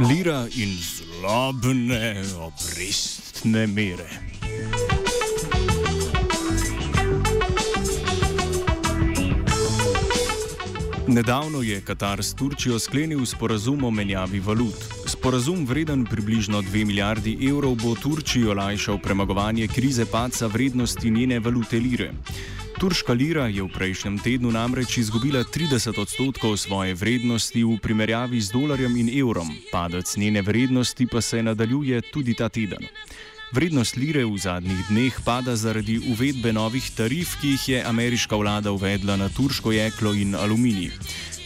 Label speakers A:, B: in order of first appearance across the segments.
A: Lira in zlobne obrestne mere. Nedavno je Katar s Turčijo sklenil sporazum o menjavi valut. Sporazum vreden približno 2 milijardi evrov bo Turčiji olajšal premagovanje krize paca vrednosti njene valute lire. Turška lira je v prejšnjem tednu namreč izgubila 30 odstotkov svoje vrednosti v primerjavi z dolarjem in evrom, padec njene vrednosti pa se nadaljuje tudi ta teden. Vrednost lire v zadnjih dneh pada zaradi uvedbe novih tarif, ki jih je ameriška vlada uvedla na turško jeklo in aluminij.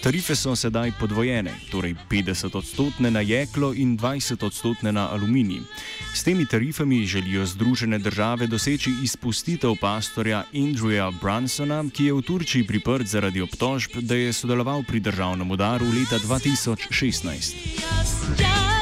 A: Tarife so sedaj podvojene, torej 50 odstotne na jeklo in 20 odstotne na aluminij. S temi tarifami želijo Združene države doseči izpustitev pastorja Andrewa Brunsona, ki je v Turčiji priprt zaradi obtožb, da je sodeloval pri državnem udaru leta 2016.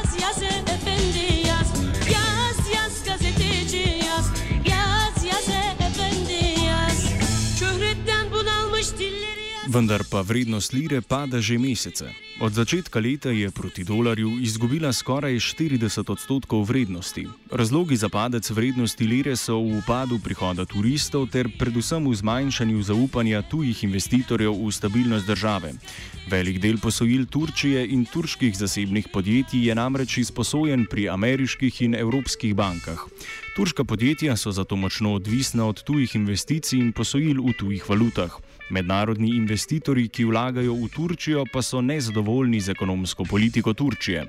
A: Vendar pa vrednost lire pada že mesece. Od začetka leta je proti dolarju izgubila skoraj 40 odstotkov vrednosti. Razlogi za padec vrednosti lire so v upadu prihoda turistov ter predvsem v zmanjšanju zaupanja tujih investitorjev v stabilnost države. Velik del posojil Turčije in turških zasebnih podjetij je namreč izposojen pri ameriških in evropskih bankah. Turška podjetja so zato močno odvisna od tujih investicij in posojil v tujih valutah. Mednarodni investitorji, ki vlagajo v Turčijo, pa so nezadovoljni z ekonomsko politiko Turčije.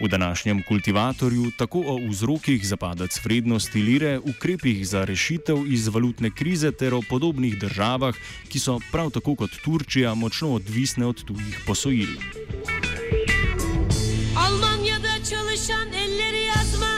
A: V današnjem kultivatorju tako o vzrokih za padec vrednosti lire, ukrepih za rešitev iz valutne krize ter o podobnih državah, ki so prav tako kot Turčija močno odvisne od tujih posojil. Almanjada çalışan elleri yazma,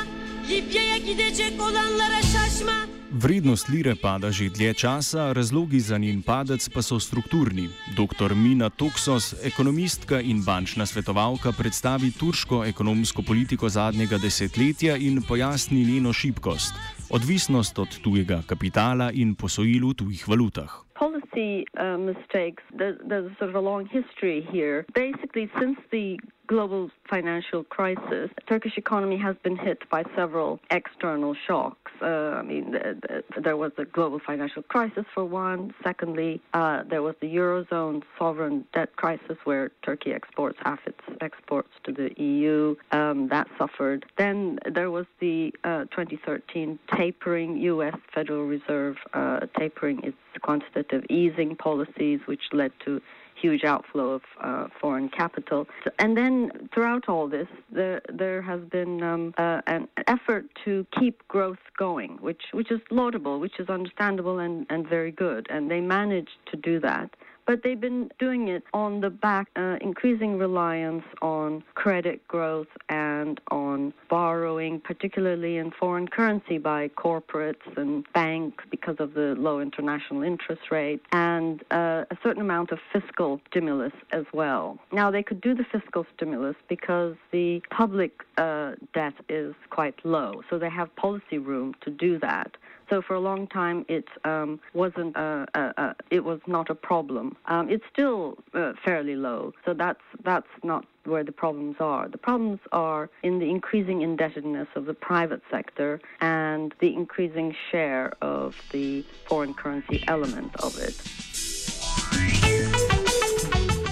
A: Libya'ya gidecek olanlara šašma. Vrednost lire pada že dlje časa, razlogi za njen padec pa so strukturni. Dr. Mina Toksos, ekonomistka in bančna svetovalka, predstavi turško ekonomsko politiko zadnjega desetletja in pojasni njeno šibkost: odvisnost od tujega kapitala in posojil v tujih valutah.
B: Policy uh, mistakes, there's, there's sort of a long history here. Basically, since the global financial crisis, Turkish economy has been hit by several external shocks. Uh, I mean, the, there was the global financial crisis for one. Secondly, uh, there was the eurozone sovereign debt crisis, where Turkey exports half its exports to the EU. Um, that suffered. Then there was the uh, 2013 tapering, U.S. Federal Reserve uh, tapering its quantitative easing policies, which led to huge outflow of uh, foreign capital. And then throughout all this, there, there has been um, uh, an effort to keep growth going, which, which is laudable, which is understandable and, and very good. And they managed to do that but they've been doing it on the back, uh, increasing reliance on credit growth and on borrowing, particularly in foreign currency by corporates and banks because of the low international interest rate, and uh, a certain amount of fiscal stimulus as well. Now, they could do the fiscal stimulus because the public uh, debt is quite low, so they have policy room to do that. So for a long time, it um, wasn't. Uh, uh, uh, it was not a problem. Um, it's still uh, fairly low. So that's that's not where the problems are. The problems are in the increasing indebtedness of the private sector and the increasing share of the foreign currency element of it.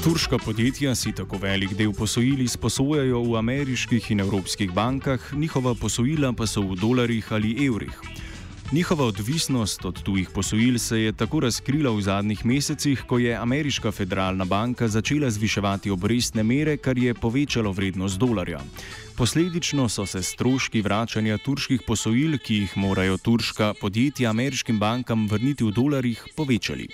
A: Turška podjetja si tako velik del posojil izposojajo v ameriških in evropskih bankah, njihova posojila pa so v dolarjih ali evrih. Njihova odvisnost od tujih posojil se je tako razkrila v zadnjih mesecih, ko je ameriška federalna banka začela zviševati obrestne mere, kar je povečalo vrednost dolarja. Posledično so se stroški vračanja turških posojil, ki jih morajo turška podjetja ameriškim bankam vrniti v dolarjih, povečali.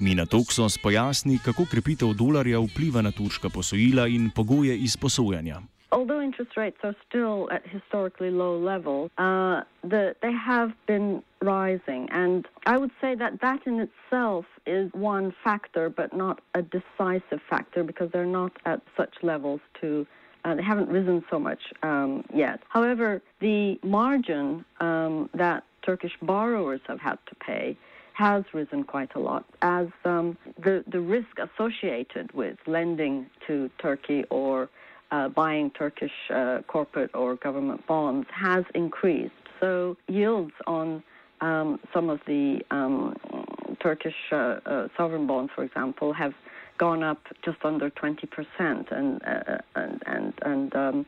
A: Mina Toksos pojasni, kako krepitev dolarja vpliva na turška posojila in pogoje izposojanja.
B: Although interest rates are still at historically low levels, uh, the, they have been rising. And I would say that that in itself is one factor, but not a decisive factor because they're not at such levels to. Uh, they haven't risen so much um, yet. However, the margin um, that Turkish borrowers have had to pay has risen quite a lot as um, the, the risk associated with lending to Turkey or uh, buying Turkish uh, corporate or government bonds has increased. So yields on um, some of the um, Turkish uh, uh sovereign bonds, for example, have gone up just under 20%, and uh, and and, and um,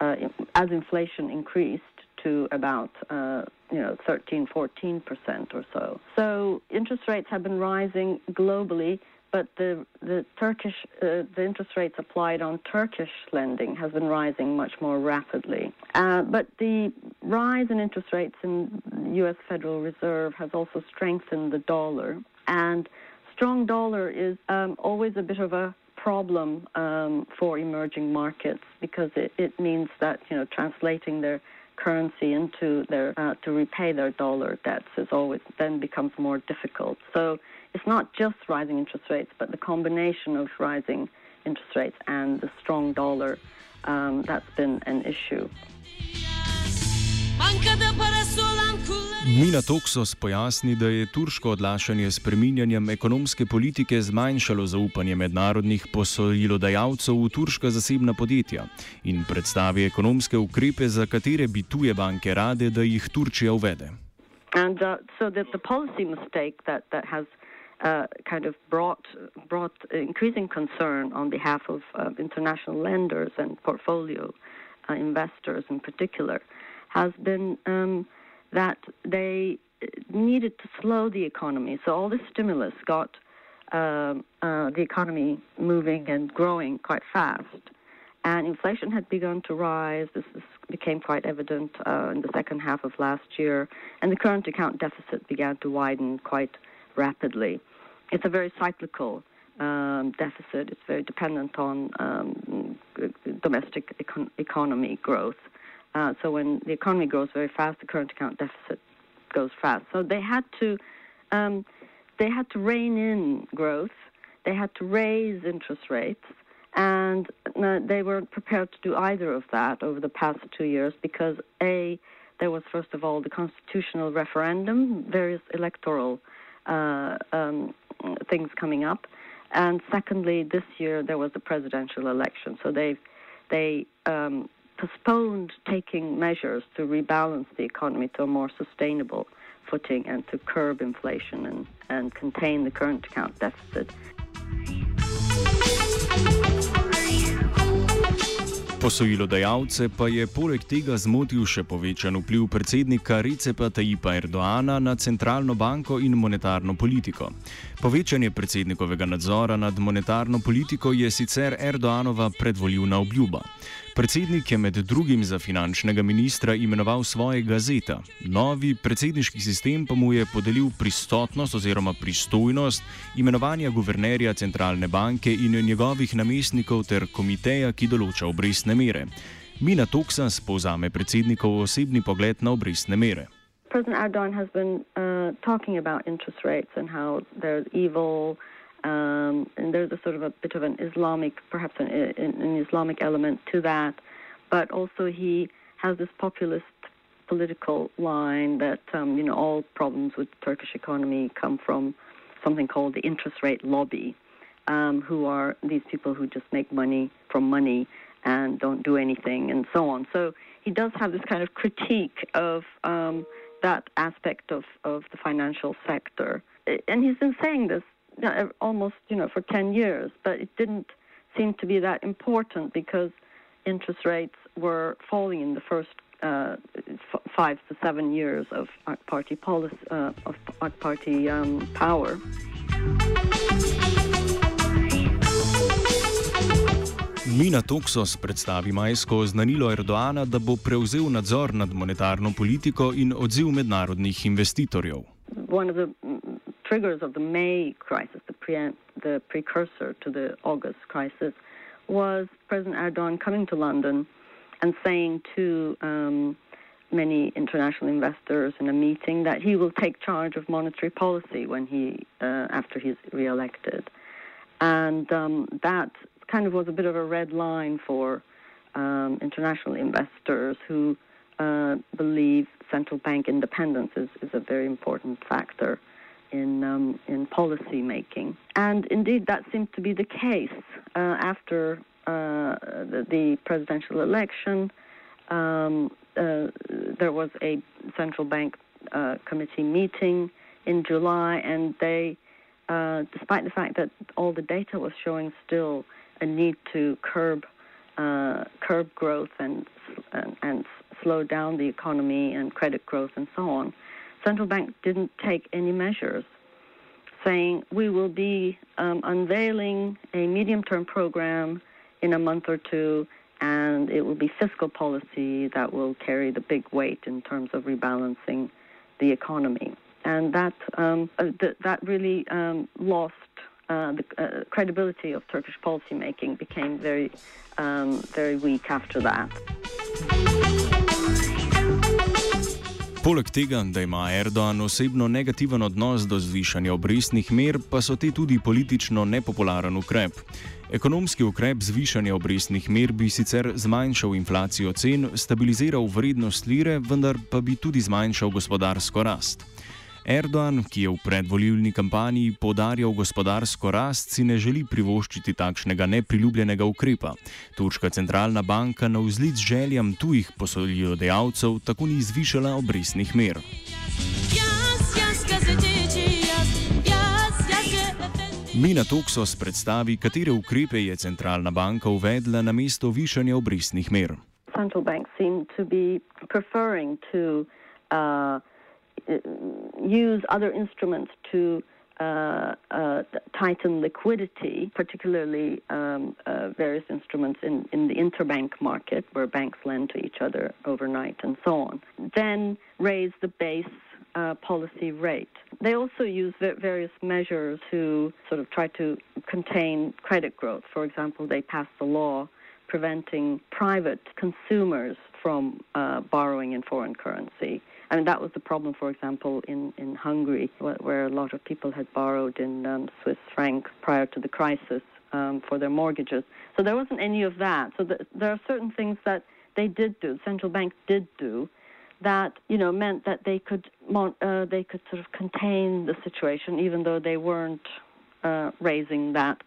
B: uh, as inflation increased to about you know 13, 14 percent or so. So interest rates have been rising globally, but the the Turkish uh, the interest rates applied on Turkish lending has been rising much more rapidly. Uh, but the rise in interest rates in U.S. Federal Reserve has also strengthened the dollar, and strong dollar is um, always a bit of a problem um, for emerging markets because it, it means that you know translating their currency into their uh, to repay their dollar debts is always then becomes more difficult. So it's not just rising interest rates, but the combination of rising interest rates and the strong dollar um, that's been an issue.
A: Mina Toksos pojasni, da je turško odlašanje s preminjanjem ekonomske politike zmanjšalo zaupanje mednarodnih posojilodajalcev v turška zasebna podjetja in predstavi ekonomske ukrepe, za katere bi tuje banke rade, da jih Turčija uvede.
B: And, uh, so Uh, kind of brought brought increasing concern on behalf of uh, international lenders and portfolio uh, investors in particular has been um, that they needed to slow the economy. So all this stimulus got um, uh, the economy moving and growing quite fast. And inflation had begun to rise. This is, became quite evident uh, in the second half of last year. And the current account deficit began to widen quite rapidly. It's a very cyclical um, deficit. It's very dependent on um, domestic econ- economy growth. Uh, so when the economy grows very fast, the current account deficit goes fast. So they had to um, they had to rein in growth. They had to raise interest rates, and uh, they weren't prepared to do either of that over the past two years because a there was first of all the constitutional referendum, various electoral uh, um, things coming up, and secondly, this year there was the presidential election. So they they um, postponed taking measures to rebalance the economy to a more sustainable footing and to curb inflation and, and contain the current account deficit.
A: Posojilodajalce pa je poleg tega zmotil še povečan vpliv predsednika Recepa Tajipa Erdoana na centralno banko in monetarno politiko. Povečanje predsednikovega nadzora nad monetarno politiko je sicer Erdoanova predvoljivna obljuba. Predsednik je med drugim za finančnega ministra imenoval svoje gazeta. Novi predsedniški sistem pa mu je podelil pristotnost oziroma pristojnost imenovanja guvernerja centralne banke in njegovih namestnikov ter komiteja, ki določa obrestne mere. Mina Toksas povzame predsednikov osebni pogled na obrestne mere.
B: President Erdogan has been uh, talking about interest rates and how they're evil. Um, and there's a sort of a bit of an Islamic, perhaps an, an Islamic element to that. But also, he has this populist political line that um, you know all problems with the Turkish economy come from something called the interest rate lobby, um, who are these people who just make money from money and don't do anything and so on. So he does have this kind of critique of um, that aspect of, of the financial sector. And he's been saying this almost, you know, for 10 years, but it didn't seem to be that important because interest rates were falling in the first uh, f- five to seven years of ARC Party policy, uh, of ARC Party um, power.
A: Mina Toxos predstavi majsko oznanilo Erdoana, da bo prevzel nadzor nad monetarno politiko in odziv mednarodnih investitorjev.
B: One of the triggers of the May crisis, the, pre- the precursor to the August crisis, was President Erdogan coming to London and saying to um, many international investors in a meeting that he will take charge of monetary policy when he uh, after he's re-elected, and um, that kind of was a bit of a red line for um, international investors who uh, believe central bank independence is, is a very important factor in um, in policy making. And indeed, that seemed to be the case uh, after uh, the, the, presidential election. Um, uh, there was a central bank uh, committee meeting in July, and they, uh, despite the fact that all the data was showing still a need to curb uh, curb growth and, and, and slow down the economy and credit growth and so on, central bank didn't take any measures, saying we will be um, unveiling a medium-term program in a month or two, and it will be fiscal policy that will carry the big weight in terms of rebalancing the economy. And that um, uh, th- that really um, lost uh, the uh, credibility of Turkish policymaking became very, um, very weak after that.
A: Poleg tega, da ima Erdoğan osebno negativen odnos do zvišanja obrestnih mer, pa so te tudi politično nepopularen ukrep. Ekonomski ukrep zvišanja obrestnih mer bi sicer zmanjšal inflacijo cen, stabiliziral vrednost lire, vendar pa bi tudi zmanjšal gospodarsko rast. Erdoğan, ki je v predvolilni kampanji podarjal gospodarsko rast, si ne želi privoščiti takšnega nepriljubljenega ukrepa. Turška centralna banka na vzlic željam tujih posojilodajalcev tako ni zvišala obrestnih mer. Mina Toxos predstavi, katere ukrepe je centralna banka uvedla na mesto višanja obrestnih mer.
B: Central banks seem to be preferring to Uh, use other instruments to uh, uh, tighten liquidity, particularly um, uh, various instruments in, in the interbank market where banks lend to each other overnight and so on. Then raise the base uh, policy rate. They also use various measures to sort of try to contain credit growth. For example, they passed a law preventing private consumers from uh, borrowing in foreign currency. I mean, that was the problem, for example, in, in Hungary, where, a lot of people had borrowed in um, Swiss francs prior to the crisis um, for their mortgages. So there wasn't any of that. So the, there are certain things that they did do, the central bank did do, that you know meant that they could uh, they could sort of contain the situation, even though they weren't uh, raising that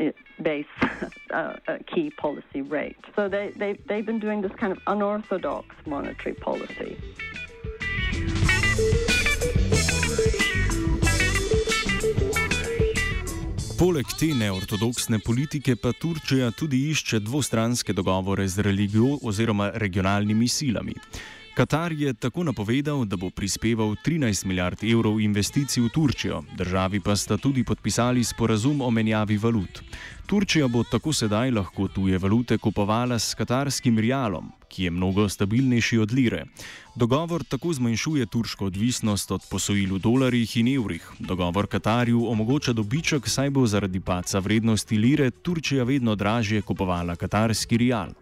B: uh, base uh, key policy rate. So they, they, they've been doing this kind of unorthodox monetary policy.
A: Poleg te neortodoksne politike pa Turčija tudi išče dvostranske dogovore z religijo oziroma regionalnimi silami. Katar je tako napovedal, da bo prispeval 13 milijard evrov investicij v Turčijo, državi pa sta tudi podpisali sporazum o menjavi valut. Turčija bo tako sedaj lahko tuje valute kupovala s katarskim rialom, ki je mnogo stabilnejši od lire. Dogovor tako zmanjšuje turško odvisnost od posojil v dolarjih in evrih. Dogovor Katarju omogoča dobiček, saj bo zaradi paca vrednosti lire Turčija vedno dražje kupovala katarski rial.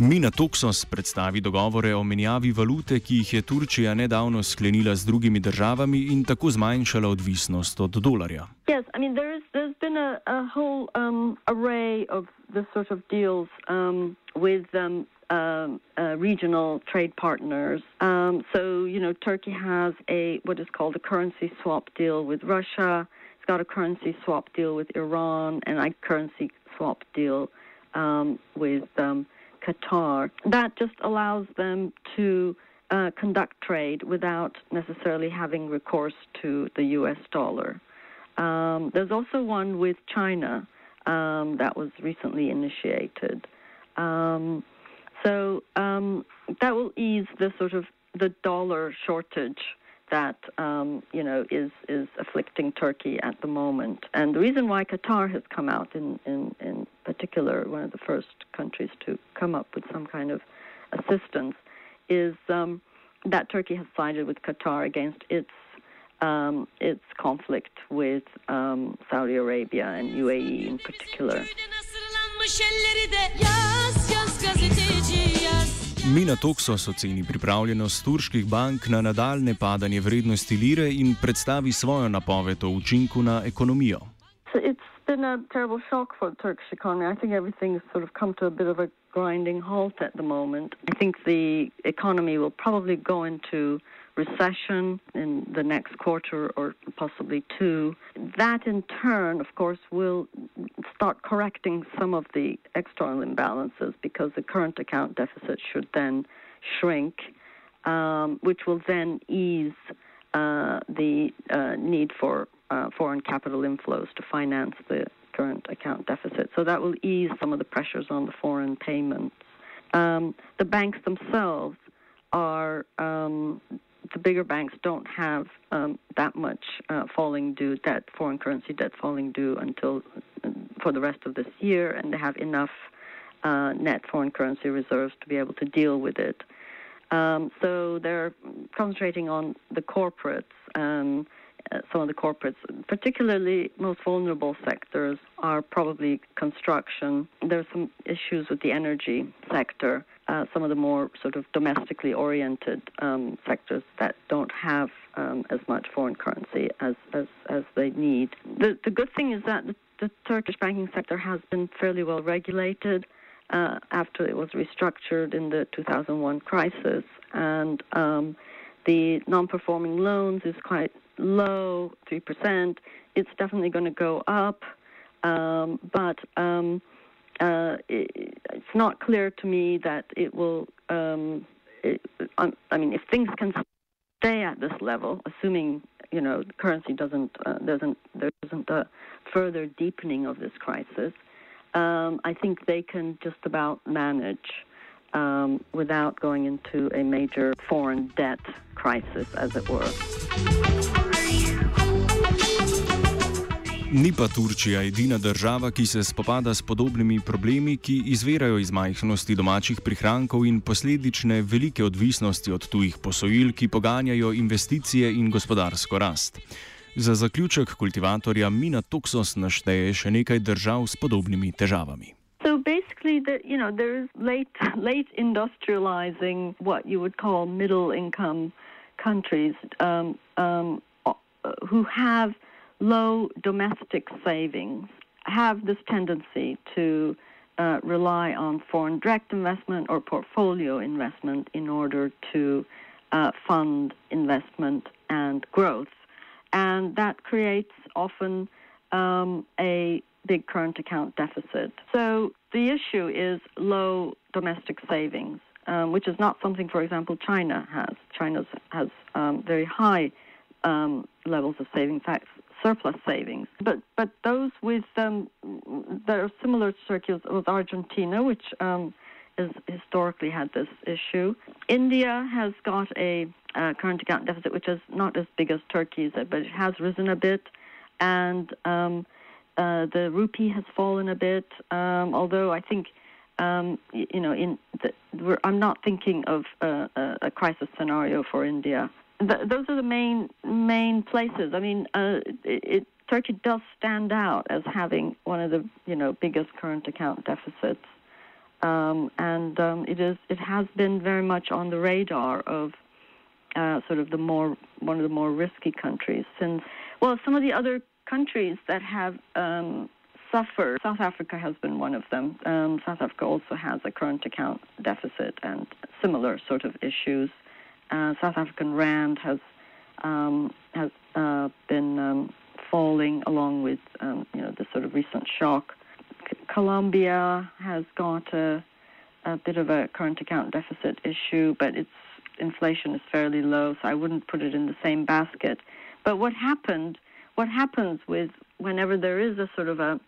A: Mina Toxos predstavi dogovore o menjavi valute, ki jih je Turčija nedavno sklenila z drugimi državami in tako zmanjšala odvisnost od dolarja.
B: Yes, I mean, there's, there's been a, a whole um, array of this sort of deals um, with um, um, uh, regional trade partners. Um, so, you know, Turkey has a what is called a currency swap deal with Russia. It's got a currency swap deal with Iran and a currency swap deal um, with um, Qatar. That just allows them to uh, conduct trade without necessarily having recourse to the U.S. dollar. Um, there's also one with China um, that was recently initiated. Um, so um, that will ease the sort of the dollar shortage that um, you know is is afflicting Turkey at the moment. And the reason why Qatar has come out in, in, in particular, one of the first countries to come up with some kind of assistance, is um, that Turkey has sided with Qatar against its um, its conflict with um, Saudi Arabia and UAE in particular.
A: Mina Toxos oceni pripravljenost turških bank na nadaljne padanje vrednosti lire in predstavi svojo napoved o učinku na ekonomijo.
B: Been a terrible shock for the Turkish economy. I think everything has sort of come to a bit of a grinding halt at the moment. I think the economy will probably go into recession in the next quarter or possibly two. That in turn, of course, will start correcting some of the external imbalances because the current account deficit should then shrink, um, which will then ease uh, the uh, need for uh, foreign capital inflows to finance the current account deficit. So that will ease some of the pressures on the foreign payments. Um, the banks themselves are um, the bigger banks don't have um, that much uh, falling due debt, foreign currency debt falling due until for the rest of this year, and they have enough uh, net foreign currency reserves to be able to deal with it. Um, so they're concentrating on the corporates. Um, uh, some of the corporates, particularly most vulnerable sectors, are probably construction. There's some issues with the energy sector uh, some of the more sort of domestically oriented um, sectors that don't have um, as much foreign currency as, as, as they need. The, the good thing is that the, the Turkish banking sector has been fairly well regulated uh, after it was restructured in the 2001 crisis, and um, the non-performing loans is quite low, three percent. It's definitely going to go up, um, but um, uh, it, it's not clear to me that it will. Um, it, I mean, if things can stay at this level, assuming you know the currency doesn't uh, doesn't there isn't a further deepening of this crisis, um, I think they can just about manage um, without going into a major foreign debt crisis, as it were.
A: Ni pa Turčija edina država, ki se spopada s podobnimi problemi, ki izvirajo iz majhnosti domačih prihrankov in posledične velike odvisnosti od tujih posojil, ki poganjajo investicije in gospodarsko rast. Za zaključek kultivatorja Mina Toxos našteje še nekaj držav s podobnimi težavami.
B: So basically, the, you know, there is late, late industrializing what you would call middle income countries um, um, who have low domestic savings have this tendency to uh, rely on foreign direct investment or portfolio investment in order to uh, fund investment and growth. And that creates often um, a big current account deficit. So the issue is low domestic savings, um, which is not something, for example, China has. China has um, very high um, levels of savings. In fact, surplus savings. But but those with um, that are similar Turkey was Argentina, which um, has historically had this issue. India has got a uh, current account deficit which is not as big as Turkey's, but it has risen a bit, and um, uh, the rupee has fallen a bit. Um, although I think. Um, you know, in the, I'm not thinking of uh, a crisis scenario for India th- those are the main main places. I mean, uh, it, it, Turkey does stand out as having one of the you know biggest current account deficits, um, and um, it is it has been very much on the radar of uh, sort of the more one of the more risky countries since well some of the other countries that have um, suffered. South Africa has been one of them. Um, South Africa also has a current account deficit and similar sort of issues uh, South African rand has um, has uh, been um, falling along with um, you know the sort of recent shock. C- Colombia has got a, a, bit of a current account deficit issue, but it's inflation is fairly low, so I wouldn't put it in the same basket. But what happened? What happens with whenever there is a sort of a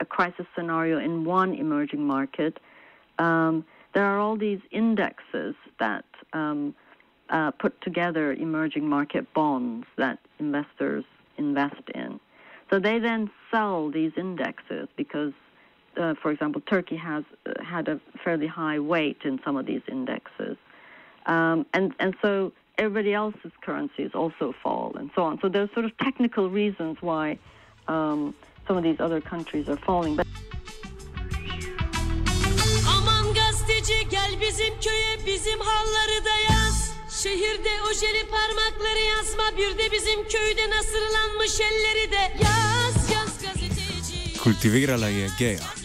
B: a crisis scenario in one emerging market? There are all these indexes that um, uh, put together emerging market bonds that investors invest in. So they then sell these indexes because, uh, for example, Turkey has uh, had a fairly high weight in some of these indexes, um, and and so everybody else's currencies also fall and so on. So there's sort of technical reasons why um, some of these other countries are falling, but.
C: Bizim köye bizim halları da yaz. Şehirde ojeli parmakları yazma bir de bizim köyde nasırlanmış elleri de yaz yaz gazeteci.
A: Je geja.